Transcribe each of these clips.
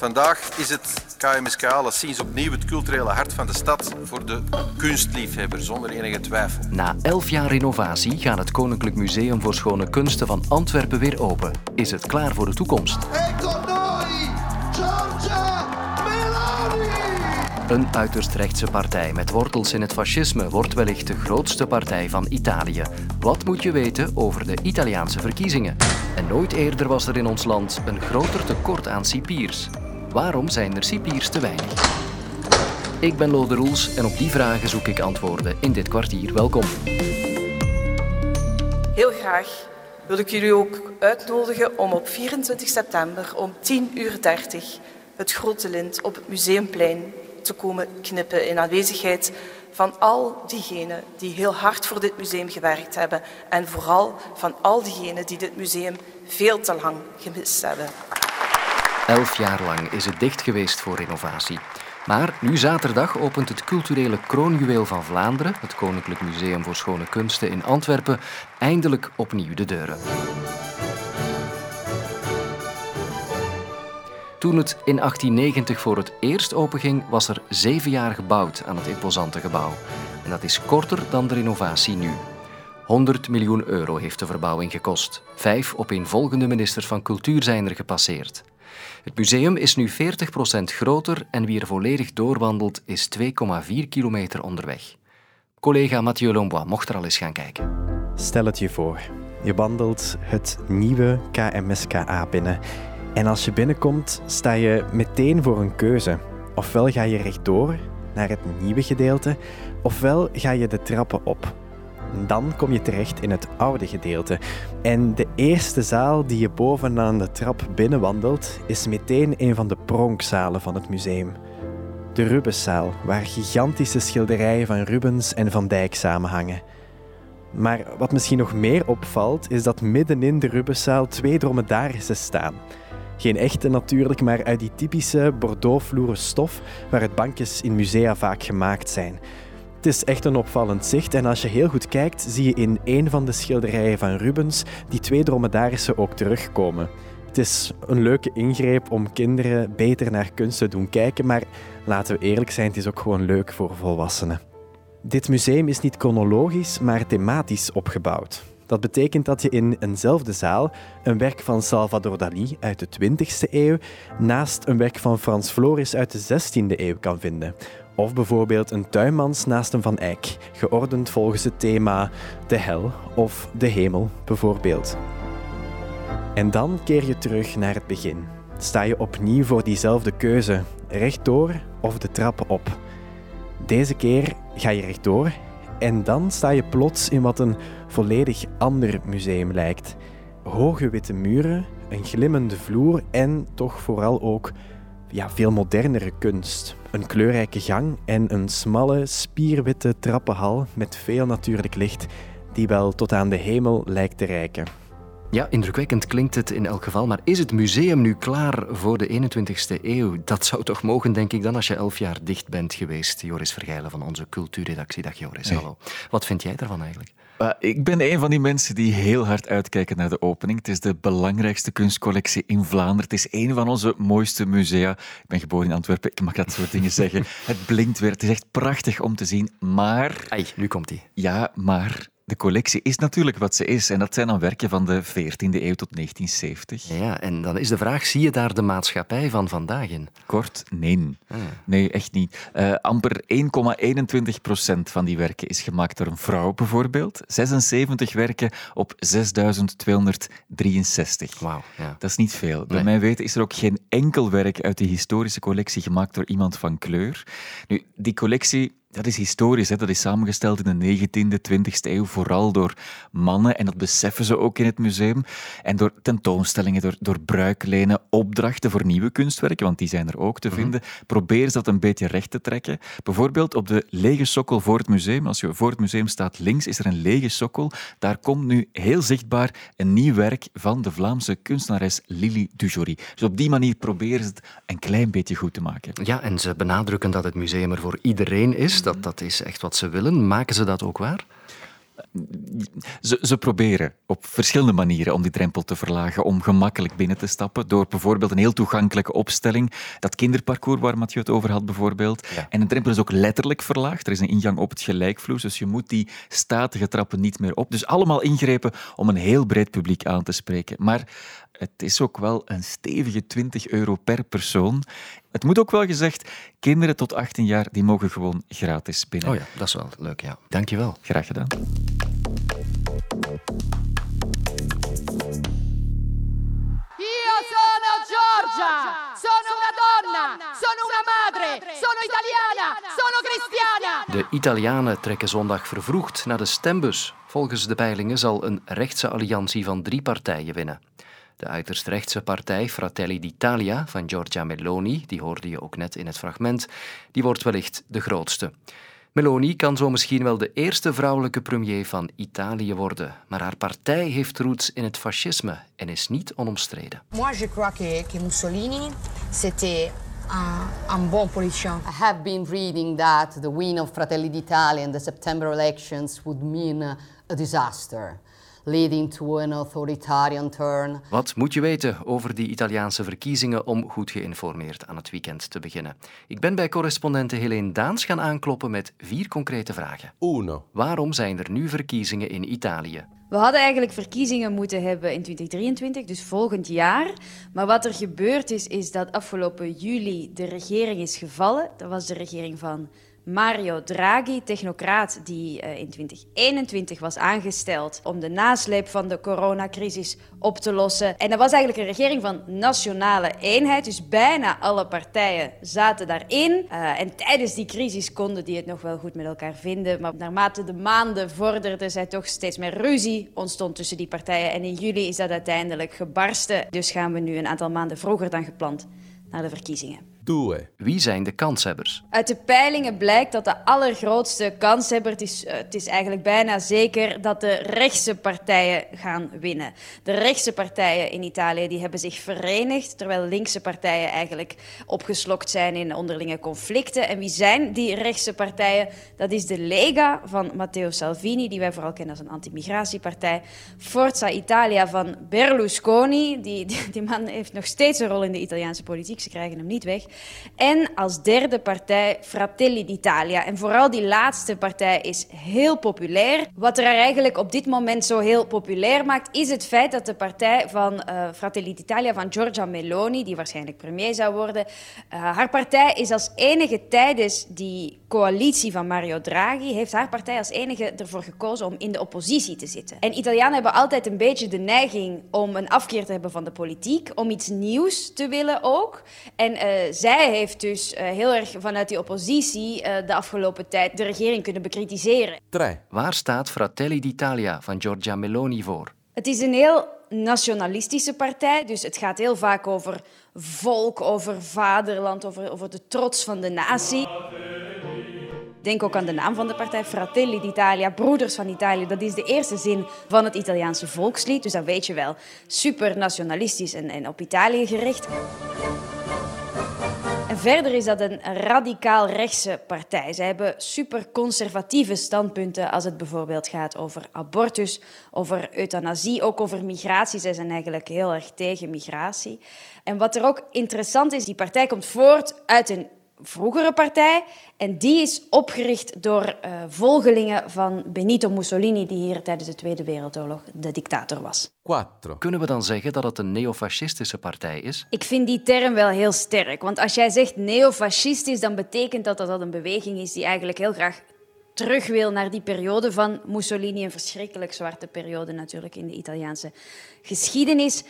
Vandaag is het KMSK alleszins opnieuw het culturele hart van de stad voor de kunstliefhebber, zonder enige twijfel. Na elf jaar renovatie gaat het Koninklijk Museum voor Schone Kunsten van Antwerpen weer open. Is het klaar voor de toekomst? Een uiterst rechtse partij met wortels in het fascisme wordt wellicht de grootste partij van Italië. Wat moet je weten over de Italiaanse verkiezingen? En nooit eerder was er in ons land een groter tekort aan cipiers. Waarom zijn er cipiers te weinig? Ik ben Lode Roels en op die vragen zoek ik antwoorden in dit kwartier. Welkom. Heel graag wil ik jullie ook uitnodigen om op 24 september om 10.30 uur het grote lint op het Museumplein te komen knippen in aanwezigheid van al diegenen die heel hard voor dit museum gewerkt hebben en vooral van al diegenen die dit museum veel te lang gemist hebben. Elf jaar lang is het dicht geweest voor renovatie. Maar nu zaterdag opent het culturele kroonjuweel van Vlaanderen, het Koninklijk Museum voor Schone Kunsten in Antwerpen, eindelijk opnieuw de deuren. Toen het in 1890 voor het eerst openging, was er zeven jaar gebouwd aan het imposante gebouw. En dat is korter dan de renovatie nu. 100 miljoen euro heeft de verbouwing gekost. Vijf opeenvolgende ministers van Cultuur zijn er gepasseerd. Het museum is nu 40% groter en wie er volledig doorwandelt is 2,4 kilometer onderweg. Collega Mathieu Lombois mocht er al eens gaan kijken. Stel het je voor. Je wandelt het nieuwe KMSKA binnen en als je binnenkomt, sta je meteen voor een keuze. Ofwel ga je rechtdoor naar het nieuwe gedeelte, ofwel ga je de trappen op. Dan kom je terecht in het oude gedeelte. En de eerste zaal die je bovenaan de trap binnenwandelt, is meteen een van de pronkzalen van het museum. De Rubenszaal, waar gigantische schilderijen van Rubens en Van Dijk samenhangen. Maar wat misschien nog meer opvalt, is dat middenin de Rubenszaal twee dromedarissen staan. Geen echte natuurlijk, maar uit die typische Bordeaux-vloeren stof waaruit bankjes in musea vaak gemaakt zijn. Het is echt een opvallend zicht en als je heel goed kijkt, zie je in een van de schilderijen van Rubens die twee dromedarissen ook terugkomen. Het is een leuke ingreep om kinderen beter naar kunst te doen kijken, maar laten we eerlijk zijn, het is ook gewoon leuk voor volwassenen. Dit museum is niet chronologisch, maar thematisch opgebouwd. Dat betekent dat je in eenzelfde zaal een werk van Salvador Dali uit de 20e eeuw naast een werk van Frans Floris uit de 16e eeuw kan vinden. Of bijvoorbeeld een tuinmans naast een Van Eyck, geordend volgens het thema de hel of de hemel bijvoorbeeld. En dan keer je terug naar het begin. Sta je opnieuw voor diezelfde keuze, rechtdoor of de trappen op. Deze keer ga je rechtdoor en dan sta je plots in wat een volledig ander museum lijkt. Hoge witte muren, een glimmende vloer en toch vooral ook ja, veel modernere kunst. Een kleurrijke gang en een smalle, spierwitte trappenhal met veel natuurlijk licht die wel tot aan de hemel lijkt te reiken. Ja, indrukwekkend klinkt het in elk geval. Maar is het museum nu klaar voor de 21ste eeuw? Dat zou toch mogen, denk ik, dan als je elf jaar dicht bent geweest. Joris Vergeilen van onze cultuurredactie. Dag Joris, hallo. Wat vind jij daarvan eigenlijk? Uh, ik ben een van die mensen die heel hard uitkijken naar de opening. Het is de belangrijkste kunstcollectie in Vlaanderen. Het is een van onze mooiste musea. Ik ben geboren in Antwerpen, ik mag dat soort dingen zeggen. Het blinkt weer, het is echt prachtig om te zien. Maar... Ai, nu komt hij. Ja, maar de collectie is natuurlijk wat ze is. En dat zijn dan werken van de 14e eeuw tot 1970. Ja, en dan is de vraag, zie je daar de maatschappij van vandaag in? Kort, nee. Ah. Nee, echt niet. Uh, amper 1,21 procent van die werken is gemaakt door een vrouw bijvoorbeeld. 76 werken op 6263. Wauw. Ja. Dat is niet veel. Bij mij weten is er ook geen enkel werk uit die historische collectie gemaakt door iemand van kleur. Nu, die collectie dat is historisch. Hè? Dat is samengesteld in de 19e, 20e eeuw, vooral door mannen. En dat beseffen ze ook in het museum. En door tentoonstellingen, door, door bruiklijnen, opdrachten voor nieuwe kunstwerken, want die zijn er ook te mhm. vinden, proberen ze dat een beetje recht te trekken. Bijvoorbeeld op de lege sokkel voor het museum. Als je voor het museum staat links, is er een lege sokkel. Daar komt nu heel zichtbaar een nieuw werk van de Vlaamse kunstenares Lili Dujory. Dus op die manier proberen ze het een klein beetje goed te maken. Ja, en ze benadrukken dat het museum er voor iedereen is. Dat, dat is echt wat ze willen. Maken ze dat ook waar? ze, ze, proberen op verschillende manieren om die drempel te verlagen, om gemakkelijk binnen te stappen, door bijvoorbeeld een heel toegankelijke opstelling, dat kinderparcours waar Mathieu het over had bijvoorbeeld. En de drempel is ook letterlijk verlaagd. Er is een ingang op het gelijkvloers, dus je moet die statige trappen niet meer op. Dus allemaal ingrepen om een heel breed publiek aan te spreken. Maar het is ook wel een stevige 20 euro per persoon. Het moet ook wel gezegd, kinderen tot 18 jaar die mogen gewoon gratis binnen. Oh ja, dat is wel leuk, ja. Dankjewel. Graag gedaan. Io sono Giorgia, sono una donna, sono una madre, sono italiana, sono cristiana. De Italianen trekken zondag vervroegd naar de stembus. Volgens de peilingen zal een rechtse alliantie van drie partijen winnen. De uiterst rechtse partij Fratelli d'Italia van Giorgia Meloni, die hoorde je ook net in het fragment, die wordt wellicht de grootste. Meloni kan zo misschien wel de eerste vrouwelijke premier van Italië worden, maar haar partij heeft roots in het fascisme en is niet onomstreden. Moi, je crois que, que Mussolini, c'était un, un bon politicien. I have been reading that the win of Fratelli d'Italia in the September elections would mean a disaster leading to an authoritarian turn. Wat moet je weten over die Italiaanse verkiezingen om goed geïnformeerd aan het weekend te beginnen? Ik ben bij correspondente Helene Daans gaan aankloppen met vier concrete vragen. Uno. Waarom zijn er nu verkiezingen in Italië? We hadden eigenlijk verkiezingen moeten hebben in 2023, dus volgend jaar. Maar wat er gebeurd is, is dat afgelopen juli de regering is gevallen. Dat was de regering van Mario Draghi, technocraat die uh, in 2021 was aangesteld om de nasleep van de coronacrisis op te lossen. En dat was eigenlijk een regering van nationale eenheid, dus bijna alle partijen zaten daarin. Uh, en tijdens die crisis konden die het nog wel goed met elkaar vinden, maar naarmate de maanden vorderden, zij toch steeds meer ruzie ontstond tussen die partijen. En in juli is dat uiteindelijk gebarsten. Dus gaan we nu een aantal maanden vroeger dan gepland naar de verkiezingen. Wie zijn de kanshebbers? Uit de peilingen blijkt dat de allergrootste kanshebber, het is, uh, het is eigenlijk bijna zeker, dat de rechtse partijen gaan winnen. De rechtse partijen in Italië die hebben zich verenigd, terwijl linkse partijen eigenlijk opgeslokt zijn in onderlinge conflicten. En wie zijn die rechtse partijen? Dat is de Lega van Matteo Salvini, die wij vooral kennen als een anti-migratiepartij. Forza Italia van Berlusconi, die, die, die man heeft nog steeds een rol in de Italiaanse politiek, ze krijgen hem niet weg. En als derde partij Fratelli d'Italia. En vooral die laatste partij is heel populair. Wat er eigenlijk op dit moment zo heel populair maakt, is het feit dat de partij van uh, Fratelli d'Italia, van Giorgia Meloni, die waarschijnlijk premier zou worden, uh, haar partij is als enige tijdens die coalitie van Mario Draghi, heeft haar partij als enige ervoor gekozen om in de oppositie te zitten. En Italianen hebben altijd een beetje de neiging om een afkeer te hebben van de politiek, om iets nieuws te willen ook. En uh, zij heeft dus uh, heel erg vanuit die oppositie uh, de afgelopen tijd de regering kunnen bekritiseren. Tre. Waar staat Fratelli d'Italia van Giorgia Meloni voor? Het is een heel nationalistische partij, dus het gaat heel vaak over volk, over vaderland, over, over de trots van de natie. Denk ook aan de naam van de partij, Fratelli d'Italia, Broeders van Italië. Dat is de eerste zin van het Italiaanse volkslied, dus dat weet je wel. Super nationalistisch en, en op Italië gericht. Verder is dat een radicaal rechtse partij. Zij hebben superconservatieve standpunten als het bijvoorbeeld gaat over abortus, over euthanasie, ook over migratie. Zij zijn eigenlijk heel erg tegen migratie. En wat er ook interessant is, die partij komt voort uit een vroegere partij. En die is opgericht door uh, volgelingen van Benito Mussolini, die hier tijdens de Tweede Wereldoorlog de dictator was. Quattro. Kunnen we dan zeggen dat het een neofascistische partij is? Ik vind die term wel heel sterk. Want als jij zegt neofascistisch, dan betekent dat dat dat een beweging is die eigenlijk heel graag terug wil naar die periode van Mussolini. Een verschrikkelijk zwarte periode natuurlijk in de Italiaanse geschiedenis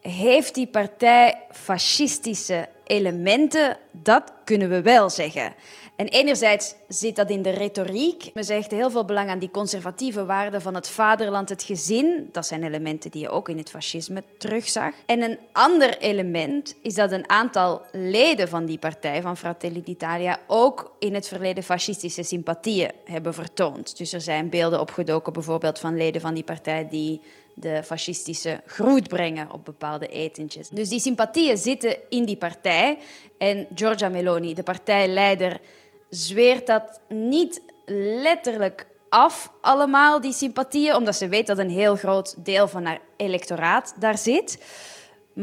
heeft die partij fascistische elementen? Dat kunnen we wel zeggen. En enerzijds zit dat in de retoriek. Men zegt heel veel belang aan die conservatieve waarden van het vaderland, het gezin. Dat zijn elementen die je ook in het fascisme terugzag. En een ander element is dat een aantal leden van die partij, van Fratelli d'Italia, ook in het verleden fascistische sympathieën hebben vertoond. Dus er zijn beelden opgedoken bijvoorbeeld van leden van die partij die de fascistische groet brengen op bepaalde etentjes. Dus die sympathieën zitten in die partij. En Giorgia Meloni, de partijleider, zweert dat niet letterlijk af, allemaal, die sympathieën, omdat ze weet dat een heel groot deel van haar electoraat daar zit.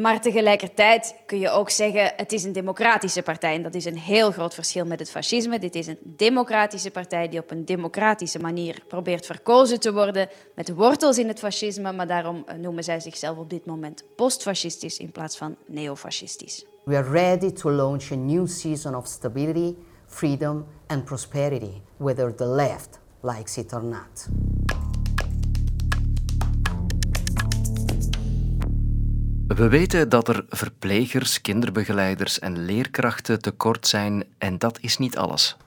Maar tegelijkertijd kun je ook zeggen, het is een democratische partij. En dat is een heel groot verschil met het fascisme. Dit is een democratische partij die op een democratische manier probeert verkozen te worden. Met wortels in het fascisme, maar daarom noemen zij zichzelf op dit moment postfascistisch in plaats van neofascistisch. We are ready to launch a new season of stability, freedom and prosperity, whether the left likes it or not. We weten dat er verplegers, kinderbegeleiders en leerkrachten tekort zijn en dat is niet alles.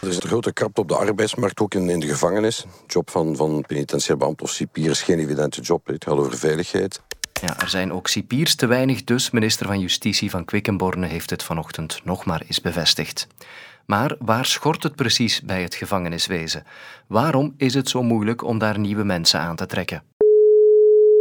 Er is een grote krapte op de arbeidsmarkt, ook in, in de gevangenis. De job van, van penitentiair of cipier is geen evidente job. Het gaat over veiligheid. Ja, er zijn ook cipiers te weinig, dus minister van Justitie van Quickenborne heeft het vanochtend nog maar eens bevestigd. Maar waar schort het precies bij het gevangeniswezen? Waarom is het zo moeilijk om daar nieuwe mensen aan te trekken?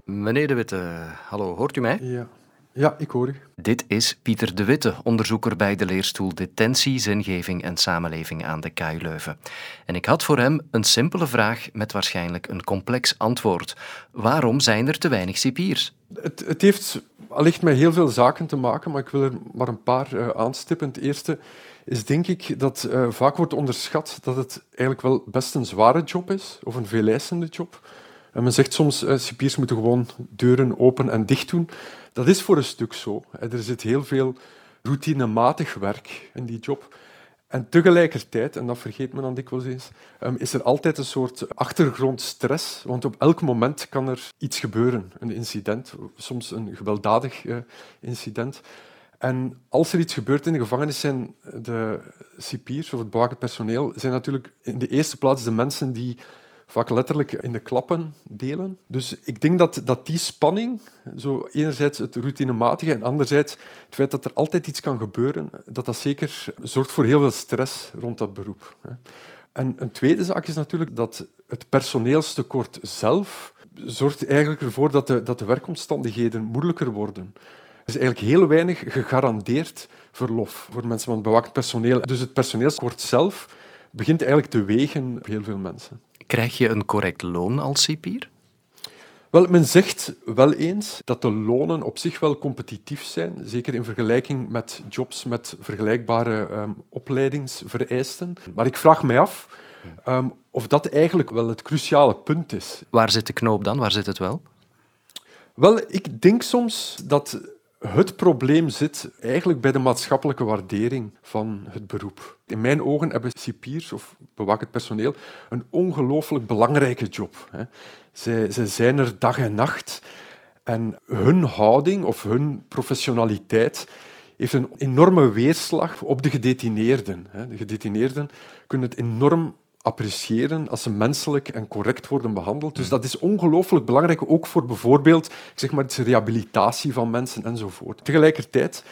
Meneer De Witte, hallo, hoort u mij? Ja. Ja, ik hoor u. Dit is Pieter De Witte, onderzoeker bij de leerstoel Detentie, Zingeving en Samenleving aan de KU Leuven. En ik had voor hem een simpele vraag met waarschijnlijk een complex antwoord. Waarom zijn er te weinig cipiers? Het, het heeft allicht met heel veel zaken te maken, maar ik wil er maar een paar uh, aanstippen. Het eerste is denk ik dat uh, vaak wordt onderschat dat het eigenlijk wel best een zware job is, of een veeleisende job. En men zegt soms, uh, cipiers moeten gewoon deuren open en dicht doen. Dat is voor een stuk zo. Er zit heel veel routinematig werk in die job. En tegelijkertijd, en dat vergeet men dan dikwijls eens, um, is er altijd een soort achtergrondstress. Want op elk moment kan er iets gebeuren. Een incident, soms een gewelddadig uh, incident. En als er iets gebeurt in de gevangenis, zijn de cipiers of het bewakend personeel zijn natuurlijk in de eerste plaats de mensen die vaak letterlijk in de klappen delen. Dus ik denk dat, dat die spanning, zo enerzijds het routinematige en anderzijds het feit dat er altijd iets kan gebeuren, dat dat zeker zorgt voor heel veel stress rond dat beroep. En een tweede zaak is natuurlijk dat het personeelstekort zelf zorgt eigenlijk ervoor dat de, dat de werkomstandigheden moeilijker worden. Er is eigenlijk heel weinig gegarandeerd verlof voor mensen van bewakend personeel. Dus het personeelstekort zelf begint eigenlijk te wegen op heel veel mensen. Krijg je een correct loon als cipier? Wel, men zegt wel eens dat de lonen op zich wel competitief zijn, zeker in vergelijking met jobs met vergelijkbare um, opleidingsvereisten. Maar ik vraag mij af um, of dat eigenlijk wel het cruciale punt is. Waar zit de knoop dan? Waar zit het wel? Wel, ik denk soms dat het probleem zit eigenlijk bij de maatschappelijke waardering van het beroep. In mijn ogen hebben cipiers of bewakend personeel een ongelooflijk belangrijke job. Zij, zij zijn er dag en nacht en hun houding of hun professionaliteit heeft een enorme weerslag op de gedetineerden. De gedetineerden kunnen het enorm appreciëren als ze menselijk en correct worden behandeld. Dus dat is ongelooflijk belangrijk, ook voor bijvoorbeeld zeg maar, de rehabilitatie van mensen enzovoort. Tegelijkertijd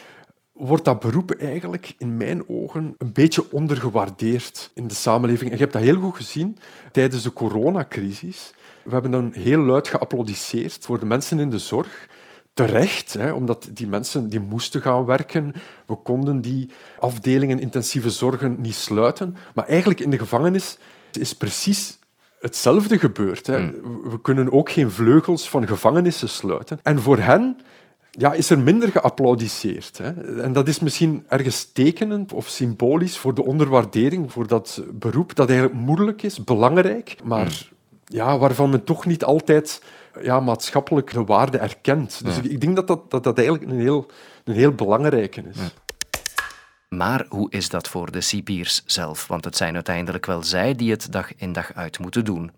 wordt dat beroep eigenlijk in mijn ogen een beetje ondergewaardeerd in de samenleving. En je hebt dat heel goed gezien tijdens de coronacrisis. We hebben dan heel luid geapplaudisseerd voor de mensen in de zorg terecht, hè, omdat die mensen die moesten gaan werken. We konden die afdelingen intensieve zorgen niet sluiten. Maar eigenlijk in de gevangenis is precies hetzelfde gebeurd. Hè. Hmm. We kunnen ook geen vleugels van gevangenissen sluiten. En voor hen ja, is er minder geapplaudisseerd. Hè. En dat is misschien ergens tekenend of symbolisch voor de onderwaardering voor dat beroep, dat eigenlijk moeilijk is, belangrijk, maar hmm. ja, waarvan men toch niet altijd ja, maatschappelijke waarde erkent. Dus ik, denk dat dat, dat, dat eigenlijk een heel, een heel belangrijke is. Maar hoe is dat voor de cipiers zelf? Want het zijn uiteindelijk wel zij die het dag in dag uit moeten doen.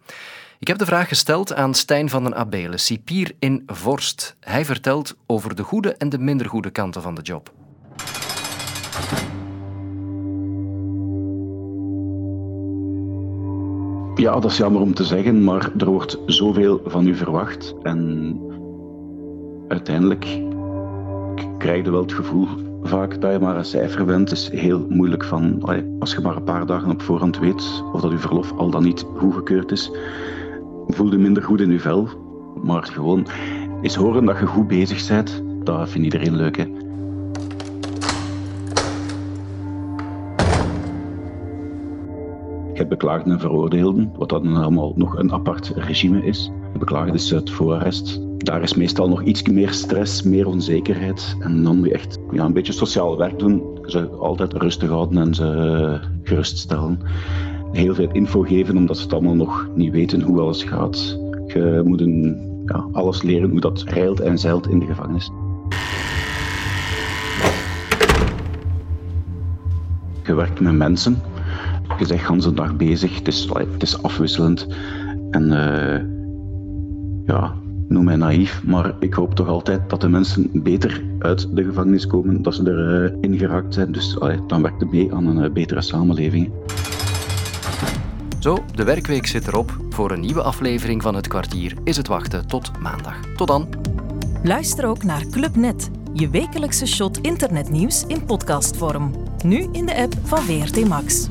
Ik heb de vraag gesteld aan Stijn van den Abelen, cipier in Vorst. Hij vertelt over de goede en de minder goede kanten van de job. Ja, dat is jammer om te zeggen, maar er wordt zoveel van u verwacht. En uiteindelijk krijg je wel het gevoel vaak dat je maar een cijfer bent. Het is heel moeilijk van, als je maar een paar dagen op voorhand weet of dat uw verlof al dan niet goedgekeurd is, voel je minder goed in je vel. Maar gewoon eens horen dat je goed bezig bent, dat vindt iedereen leuk. Hè? Beklaagden en veroordeelden, wat dan allemaal nog een apart regime is. De beklaagde is het voorarrest. Daar is meestal nog iets meer stress, meer onzekerheid. En dan moet je echt ja, een beetje sociaal werk doen. Ze altijd rustig houden en ze geruststellen. Heel veel info geven, omdat ze het allemaal nog niet weten hoe alles gaat. Je moet ja, alles leren hoe dat reilt en zeilt in de gevangenis. Je werkt met mensen. Je bent de hele dag bezig. Het is, het is afwisselend. En uh, ja, noem mij naïef, maar ik hoop toch altijd dat de mensen beter uit de gevangenis komen, dat ze erin uh, geraakt zijn. Dus dan werkt het mee aan een uh, betere samenleving. Zo, de werkweek zit erop. Voor een nieuwe aflevering van Het Kwartier is het wachten tot maandag. Tot dan. Luister ook naar Clubnet, je wekelijkse shot internetnieuws in podcastvorm. Nu in de app van VRT Max.